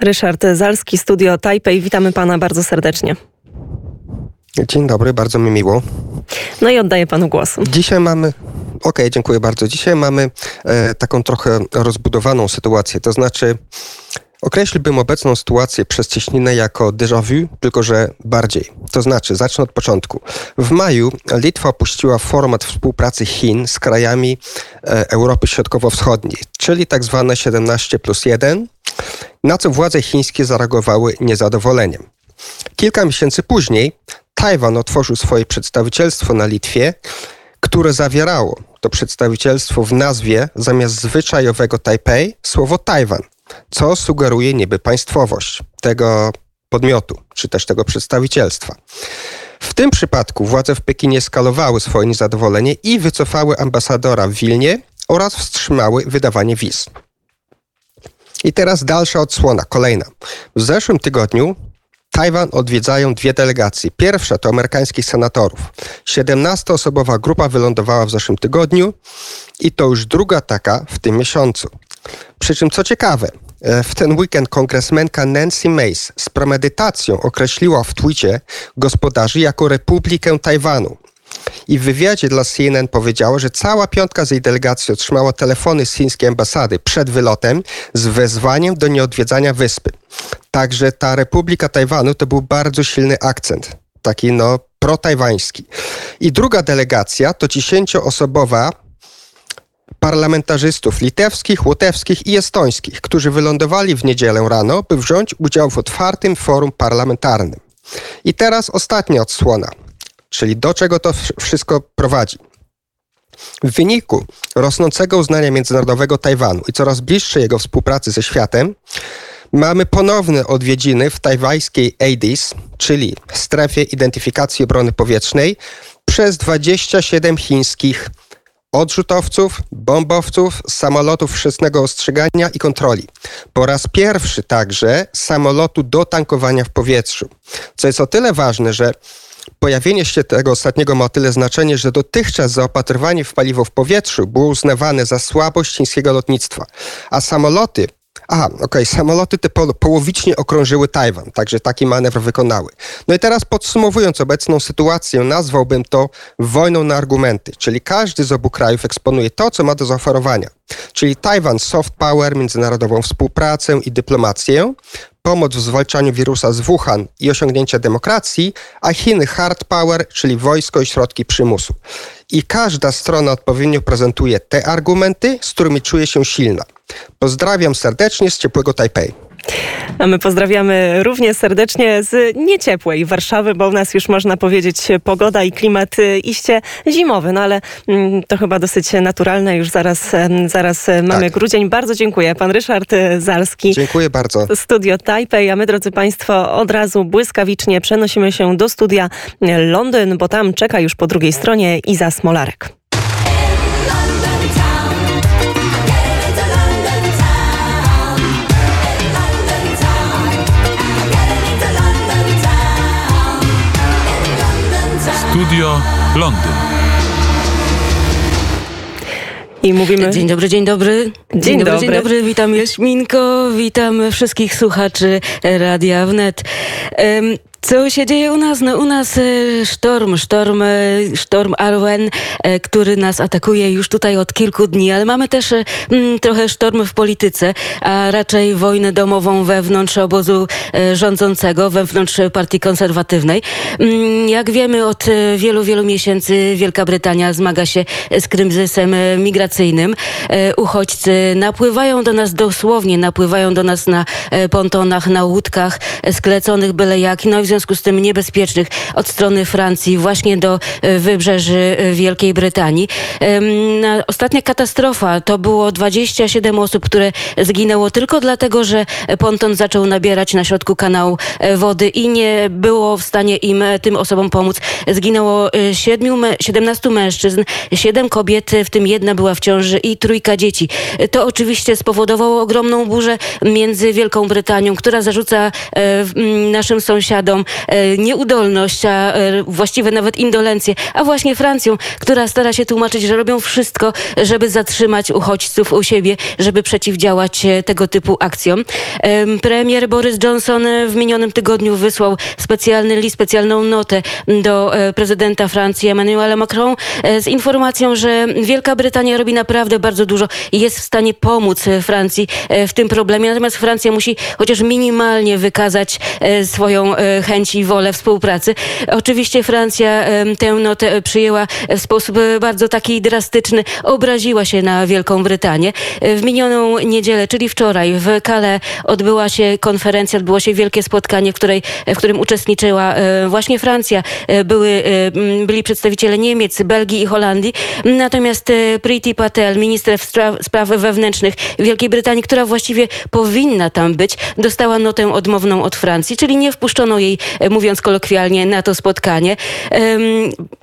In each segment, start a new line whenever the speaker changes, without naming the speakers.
Ryszard Zalski, studio Taipei. Witamy pana bardzo serdecznie.
Dzień dobry, bardzo mi miło.
No i oddaję panu głos.
Dzisiaj mamy. Okej, okay, dziękuję bardzo. Dzisiaj mamy e, taką trochę rozbudowaną sytuację. To znaczy, określiłbym obecną sytuację przez cieśninę jako déjà vu, tylko że bardziej. To znaczy, zacznę od początku. W maju Litwa opuściła format współpracy Chin z krajami e, Europy Środkowo-Wschodniej, czyli tak zwane 17 plus 1, na co władze chińskie zareagowały niezadowoleniem. Kilka miesięcy później Tajwan otworzył swoje przedstawicielstwo na Litwie, które zawierało to przedstawicielstwo w nazwie zamiast zwyczajowego Tajpej słowo Tajwan, co sugeruje niby państwowość tego podmiotu, czy też tego przedstawicielstwa. W tym przypadku władze w Pekinie skalowały swoje niezadowolenie i wycofały ambasadora w Wilnie oraz wstrzymały wydawanie wiz. I teraz dalsza odsłona, kolejna. W zeszłym tygodniu Tajwan odwiedzają dwie delegacje. Pierwsza to amerykańskich senatorów. 17-osobowa grupa wylądowała w zeszłym tygodniu i to już druga taka w tym miesiącu. Przy czym co ciekawe, e, w ten weekend kongresmenka Nancy Mace z premedytacją określiła w twicie gospodarzy jako Republikę Tajwanu. I w wywiadzie dla CNN powiedziała, że cała piątka z jej delegacji otrzymała telefony z chińskiej ambasady przed wylotem z wezwaniem do nieodwiedzania wyspy. Także ta Republika Tajwanu to był bardzo silny akcent, taki no protajwański. I druga delegacja to dziesięcioosobowa parlamentarzystów litewskich, łotewskich i estońskich, którzy wylądowali w niedzielę rano, by wziąć udział w otwartym forum parlamentarnym. I teraz ostatnia odsłona, czyli do czego to wszystko prowadzi. W wyniku rosnącego uznania międzynarodowego Tajwanu i coraz bliższej jego współpracy ze światem, Mamy ponowne odwiedziny w tajwańskiej ADIS, czyli strefie identyfikacji obrony powietrznej, przez 27 chińskich odrzutowców, bombowców, samolotów wczesnego ostrzegania i kontroli. Po raz pierwszy także samolotu do tankowania w powietrzu. Co jest o tyle ważne, że Pojawienie się tego ostatniego ma tyle znaczenie, że dotychczas zaopatrywanie w paliwo w powietrzu było uznawane za słabość chińskiego lotnictwa, a samoloty Aha, okej, okay. samoloty te po, połowicznie okrążyły Tajwan, także taki manewr wykonały. No i teraz podsumowując obecną sytuację, nazwałbym to wojną na argumenty, czyli każdy z obu krajów eksponuje to, co ma do zaoferowania. Czyli Tajwan soft power, międzynarodową współpracę i dyplomację, pomoc w zwalczaniu wirusa z Wuhan i osiągnięcia demokracji, a Chiny hard power, czyli wojsko i środki przymusu. I każda strona odpowiednio prezentuje te argumenty, z którymi czuje się silna. Pozdrawiam serdecznie z ciepłego Tajpej.
A my pozdrawiamy równie serdecznie z nieciepłej Warszawy, bo u nas już można powiedzieć pogoda i klimat iście zimowy, no ale mm, to chyba dosyć naturalne. Już zaraz, zaraz mamy tak. grudzień. Bardzo dziękuję. Pan Ryszard Zalski.
Dziękuję bardzo.
Studio Taipei, a my drodzy Państwo od razu błyskawicznie przenosimy się do studia Londyn, bo tam czeka już po drugiej stronie Iza Smolarek.
Studio Londyn.
I mówimy...
Dzień dobry, dzień dobry.
Dzień, dzień dobry,
dobry, dzień dobry. Witam Jaśminko, witam wszystkich słuchaczy Radia Wnet. Um, co się dzieje u nas? No u nas e, sztorm, sztorm, e, sztorm Arwen, e, który nas atakuje już tutaj od kilku dni, ale mamy też mm, trochę sztorm w polityce, a raczej wojnę domową wewnątrz obozu rządzącego, wewnątrz partii konserwatywnej. Mm, jak wiemy od wielu, wielu miesięcy Wielka Brytania zmaga się z kryzysem migracyjnym. Uchodźcy napływają do nas dosłownie, napływają do nas na pontonach, na łódkach skleconych byle jak. No związku z tym niebezpiecznych od strony Francji właśnie do e, wybrzeży e, Wielkiej Brytanii. Ostatnia katastrofa to było 27 osób, które zginęło tylko dlatego, że ponton zaczął nabierać na środku kanału e, wody i nie było w stanie im, tym osobom pomóc. Zginęło 7, 17 mężczyzn, 7 kobiet, w tym jedna była w ciąży i trójka dzieci. To oczywiście spowodowało ogromną burzę między Wielką Brytanią, która zarzuca naszym sąsiadom swoją nieudolność, a właściwie nawet indolencję, a właśnie Francją, która stara się tłumaczyć, że robią wszystko, żeby zatrzymać uchodźców u siebie, żeby przeciwdziałać tego typu akcjom. Premier Boris Johnson w minionym tygodniu wysłał specjalny list, specjalną notę do prezydenta Francji Emmanuela Macron z informacją, że Wielka Brytania robi naprawdę bardzo dużo i jest w stanie pomóc Francji w tym problemie. Natomiast Francja musi chociaż minimalnie wykazać swoją chęć i wolę współpracy. Oczywiście Francja tę notę przyjęła w sposób bardzo taki drastyczny. Obraziła się na Wielką Brytanię. W minioną niedzielę, czyli wczoraj w Calais odbyła się konferencja, odbyło się wielkie spotkanie, w, której, w którym uczestniczyła właśnie Francja. Były, byli przedstawiciele Niemiec, Belgii i Holandii. Natomiast Priti Patel, minister spraw wewnętrznych Wielkiej Brytanii, która właściwie powinna tam być, dostała notę odmowną od Francji, czyli nie wpuszczono jej, mówiąc kolokwialnie, na to spotkanie.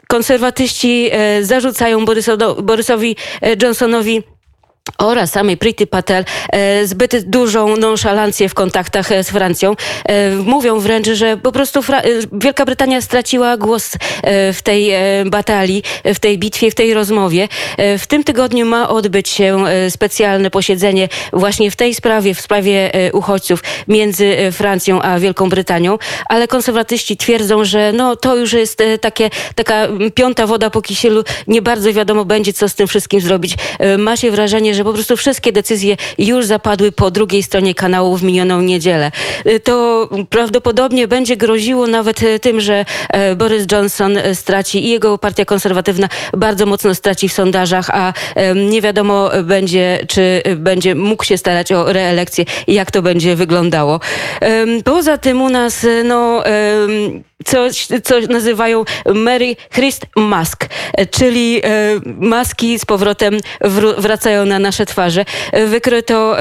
Konserwatyści e, zarzucają Borysowi e, Johnsonowi oraz samej Priti Patel e, zbyt dużą nonszalancję w kontaktach e, z Francją. E, mówią wręcz, że po prostu Fra Wielka Brytania straciła głos w tej batalii, w tej bitwie, w tej rozmowie. W tym tygodniu ma odbyć się specjalne posiedzenie właśnie w tej sprawie, w sprawie uchodźców między Francją a Wielką Brytanią, ale konserwatyści twierdzą, że no, to już jest takie, taka piąta woda po kisielu. Nie bardzo wiadomo będzie, co z tym wszystkim zrobić. Ma się wrażenie, że po prostu wszystkie decyzje już zapadły po drugiej stronie kanału w minioną niedzielę. Y, to prawdopodobnie będzie groziło nawet y, tym, że e, Boris Johnson e, straci i jego partia konserwatywna bardzo mocno straci w sondażach, a nie wiadomo będzie, czy będzie mógł się starać o reelekcję i jak to będzie wyglądało. Poza tym u nas no, coś, co nazywają Mary Christ Mask, e, czyli maski z powrotem wracają na nasze twarze. Wykryto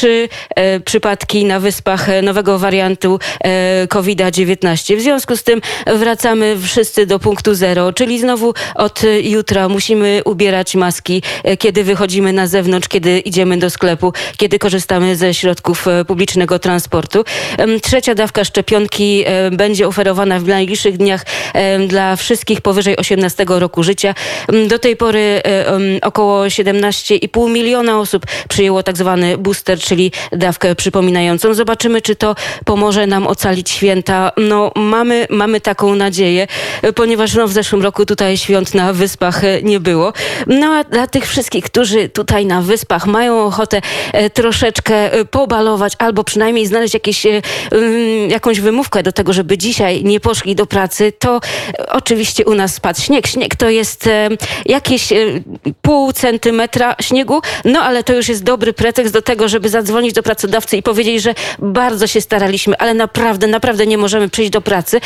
trzy e, przypadki na wyspach nowego wariantu e, COVID-19. W związku z tym wracamy wszyscy do punktu zero, czyli znowu od jutra musimy ubierać maski, e, kiedy wychodzimy na zewnątrz, kiedy idziemy do sklepu, kiedy korzystamy ze środków publicznego transportu. Trzecia dawka szczepionki będzie oferowana w najbliższych dniach dla wszystkich powyżej 18 roku życia. Do tej pory około 17,5 miliona osób przyjęło tak zwany booster, czyli dawkę przypominającą. Zobaczymy, czy to pomoże nam ocalić święta. No, mamy, mamy taką nadzieję, ponieważ no, w zeszłym roku tutaj świąt na wyspach e, nie było. No a dla tych wszystkich, którzy tutaj na wyspach mają ochotę e, troszeczkę e, pobalować albo przynajmniej znaleźć jakieś, mm, jakąś wymówkę do tego, żeby dzisiaj nie poszli do pracy, to oczywiście u nas spadł śnieg. Śnieg to jest jakieś pół centymetra śniegu, no ale to już jest dobry pretekst do tego, żeby zadzwonić do pracodawcy i powiedzieć, że bardzo się staraliśmy, ale naprawdę, naprawdę nie możemy przyjść do pracy.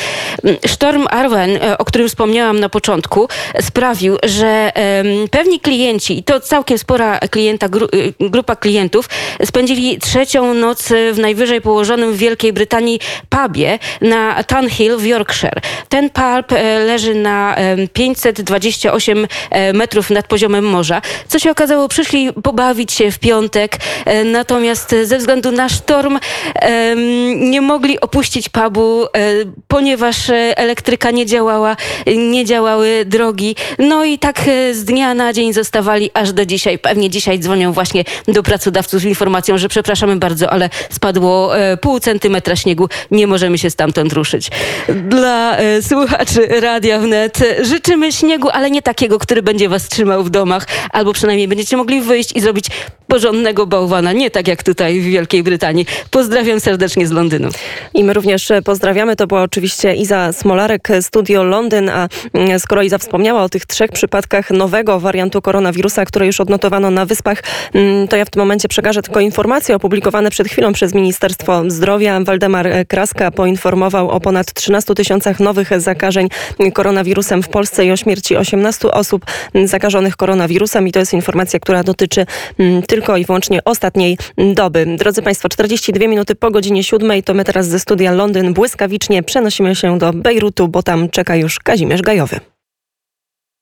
Mm, sztorm Arwen, e, o którym wspomniałam na początku, sprawił, że pewni klienci, i to całkiem spora klienta, grupa klientów, spędzili trzecią noc w najwyżej położonym w Wielkiej Brytanii pubie na Tunhill w Yorkshire. Ten pub e, leży na 528 e, metrów nad poziomem morza. Co się okazało, przyszli pobawić się w piątek, natomiast ze względu na sztorm nie mogli opuścić pubu, e, ponieważ elektryka nie działała, nie działały drogi. No i tak e, z dnia na dzień zostawali aż do dzisiaj. Pewnie dzisiaj dzwonią właśnie do pracodawców z informacją, że przepraszamy bardzo, ale spadło e, pół centymetra śniegu, nie możemy się stamtąd ruszyć. Dla słuchaczy Radia Wnet życzymy śniegu, ale nie takiego, który będzie was trzymał w domach, albo przynajmniej będziecie mogli wyjść i zrobić porządnego bałwana, nie tak jak tutaj w Wielkiej Brytanii. Pozdrawiam serdecznie z Londynu.
I my również pozdrawiamy. To była oczywiście Iza Smolarek, Studio Londyn, a mm, skoro Iza wspomniała o tych trzech przypadkach nowego wariantu koronawirusa, które już odnotowano na Wyspach, mm, to ja w tym momencie przekażę tylko informacje opublikowane przed chwilą przez Ministerstwo Zdrowia. Waldemar Kraska poinformował o ponad 13 tysiącach nowych zakażeń koronawirusem w Polsce i o śmierci 18 osób zakażonych koronawirusem i to jest informacja, która dotyczy mm, tylko i wyłącznie ostatniej doby. Drodzy Państwo, 42 minuty po godzinie 7 to my teraz ze studia Londyn błyskawicznie przenosimy się do Bejrutu, bo tam czeka już Kazimierz Gajowy.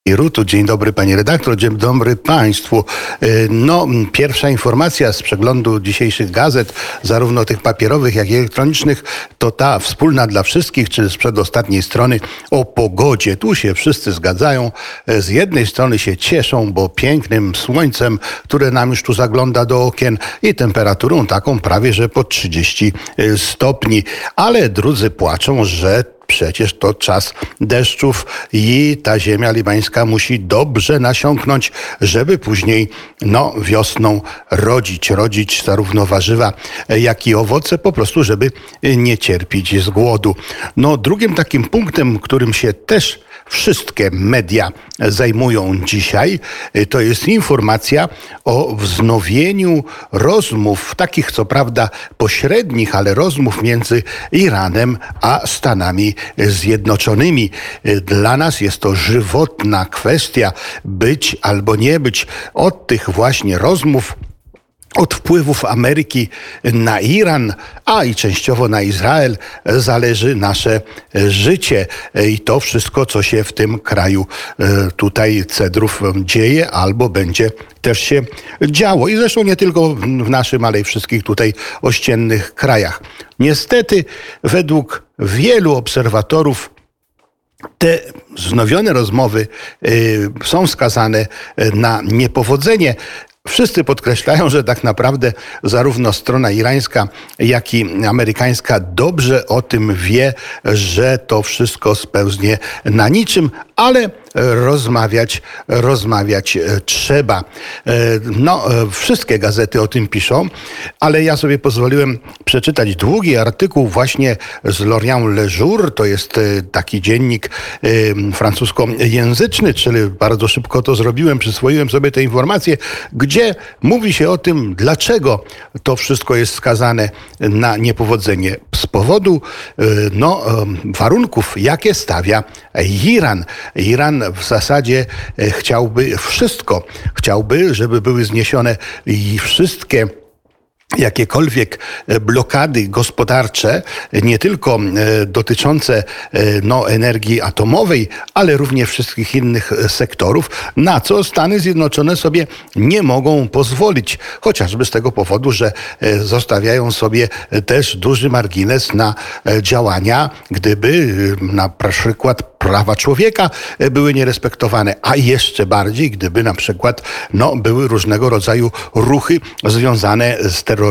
Rutu. Dzień dobry Panie Redaktor, dzień dobry Państwu. E, no, pierwsza informacja z przeglądu dzisiejszych gazet, zarówno tych papierowych, jak i elektronicznych, to ta wspólna dla wszystkich, czy z przedostatniej strony o pogodzie. Tu się wszyscy zgadzają. E, z jednej strony się cieszą, bo pięknym słońcem, które nam już tu zagląda do okien i temperaturą taką prawie, że po 30 e, stopni. Ale drudzy płaczą, że przecież to czas deszczów i ta ziemia libańska musi dobrze nasiąknąć, żeby później no, wiosną rodzić, rodzić zarówno warzywa, jak i owoce, po prostu, żeby nie cierpieć z głodu. No, drugim takim punktem, którym się też wszystkie media zajmują dzisiaj, to jest informacja o wznowieniu rozmów, takich co prawda pośrednich, ale rozmów między Iranem a Stanami Zjednoczonymi. Dla nas jest to żywotna kwestia być albo nie być. Od tych właśnie rozmów od wpływów Ameryki na Iran, a i częściowo na Izrael zależy nasze życie i to wszystko, co się w tym kraju e, tutaj cedrów dzieje albo będzie też się działo. I zresztą nie tylko w naszym, ale i wszystkich tutaj ościennych krajach. Niestety, według wielu obserwatorów, te wznowione rozmowy y, są skazane na niepowodzenie. Wszyscy podkreślają, że tak naprawdę zarówno strona irańska, jak i amerykańska dobrze o tym wie, że to wszystko spełznie na niczym, ale rozmawiać, rozmawiać e, trzeba. E, no, e, wszystkie gazety o tym piszą, ale ja sobie pozwoliłem przeczytać długi artykuł właśnie z Lorient Le Jour, to jest taki dziennik francuskojęzyczny, czyli bardzo szybko to zrobiłem, przyswoiłem sobie te informacje, gdzie mówi się o tym, dlaczego to wszystko jest skazane na niepowodzenie. Z powodu no, warunków, jakie stawia Iran. Iran w zasadzie e, chciałby wszystko. Chciałby, żeby były zniesione i wszystkie jakiekolwiek e, blokady gospodarcze, nie tylko e, dotyczące no, energii atomowej, ale również wszystkich innych sektorów, na co Stany Zjednoczone sobie nie mogą pozwolić. Chociażby z tego powodu, że zostawiają sobie też duży margines na działania, gdyby na przykład prawa człowieka e, były nierespektowane, a jeszcze bardziej, gdyby na przykład no, były różnego rodzaju ruchy związane z terroryzmem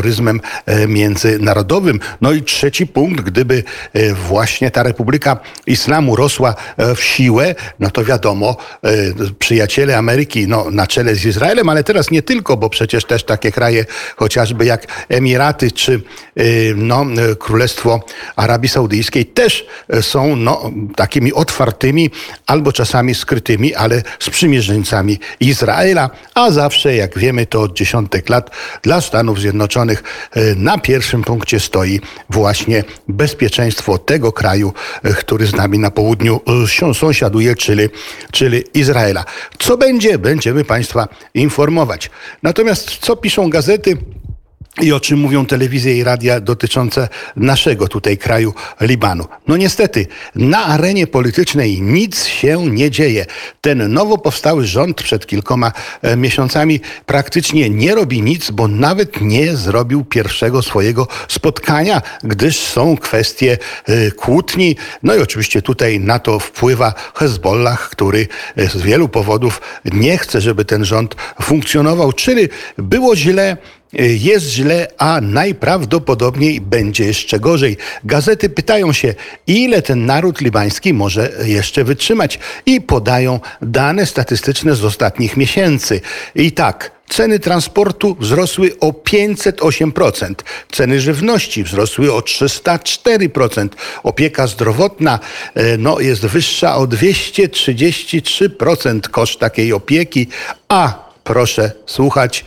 e, międzynarodowym. No i trzeci punkt, gdyby e, właśnie ta Republika Islamu rosła w siłę, no to wiadomo, przyjaciele Ameryki no, na czele z Izraelem, ale teraz nie tylko, bo przecież też takie kraje chociażby jak Emiraty czy no, Królestwo Arabii Saudyjskiej też są no, takimi otwartymi albo czasami skrytymi, ale sprzymierzeńcami Izraela, a zawsze, jak wiemy, to od dziesiątek lat dla Stanów Zjednoczonych e, na pierwszym punkcie stoi właśnie bezpieczeństwo tego kraju, e, który z nami na południu e, sąsiaduje, czyli, czyli Izraela. Co będzie, będziemy Państwa informować. Natomiast co piszą gazety? I o czym mówią telewizje i radia dotyczące naszego tutaj kraju Libanu. No niestety, na arenie politycznej nic się nie dzieje. Ten nowo powstały rząd przed kilkoma e, miesiącami praktycznie nie robi nic, bo nawet nie zrobił pierwszego swojego spotkania, gdyż są kwestie e, kłótni. No i oczywiście tutaj na to wpływa Hezbollah, który e, z wielu powodów nie chce, żeby ten rząd funkcjonował, czyli było źle, jest źle, a najprawdopodobniej będzie jeszcze gorzej. Gazety pytają się, ile ten naród libański może jeszcze wytrzymać i podają dane statystyczne z ostatnich miesięcy. I tak, Ceny transportu wzrosły o 508%, ceny żywności wzrosły o 304%, opieka zdrowotna e, no, jest wyższa o 233% koszt takiej opieki, a proszę słuchać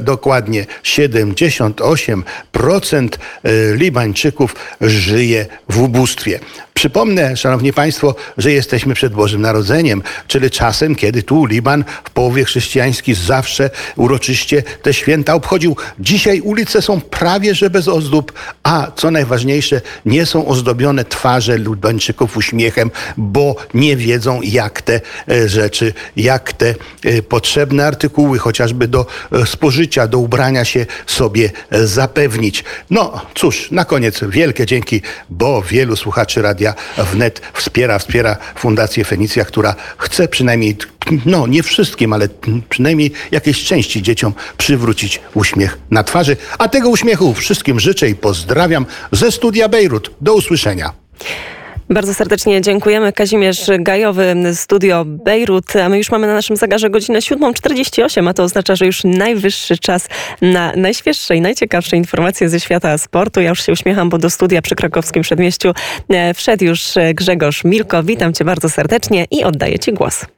dokładnie 78% e, Libańczyków żyje w ubóstwie. Przypomnę, Szanowni Państwo, że jesteśmy przed Bożym Narodzeniem, czyli czasem, kiedy tu Liban w połowie chrześcijański zawsze uroczyście te święta obchodził. Dzisiaj ulice są prawie że bez ozdób, a co najważniejsze, nie są ozdobione twarze Libańczyków uśmiechem, bo nie wiedzą, jak te e, rzeczy, jak te e, potrzebne artykuły, chociażby do e, spożycia, do ubrania się sobie zapewnić. No cóż, na koniec wielkie dzięki, bo wielu słuchaczy Radia Wnet wspiera, wspiera Fundację Fenicja, która chce przynajmniej, no nie wszystkim, ale przynajmniej jakiejś części dzieciom przywrócić uśmiech na twarzy. A tego uśmiechu wszystkim życzę i pozdrawiam ze studia Bejrut. Do usłyszenia.
Bardzo serdecznie dziękujemy. Kazimierz Gajowy, Studio Bejrut. A my już mamy na naszym zegarze godzinę 7.48, a to oznacza, że już najwyższy czas na najświeższe i najciekawsze informacje ze świata sportu. Ja już się uśmiecham, bo do studia przy krakowskim przedmieściu e, wszedł już Grzegorz Milko. Witam cię bardzo serdecznie i oddaję ci głos.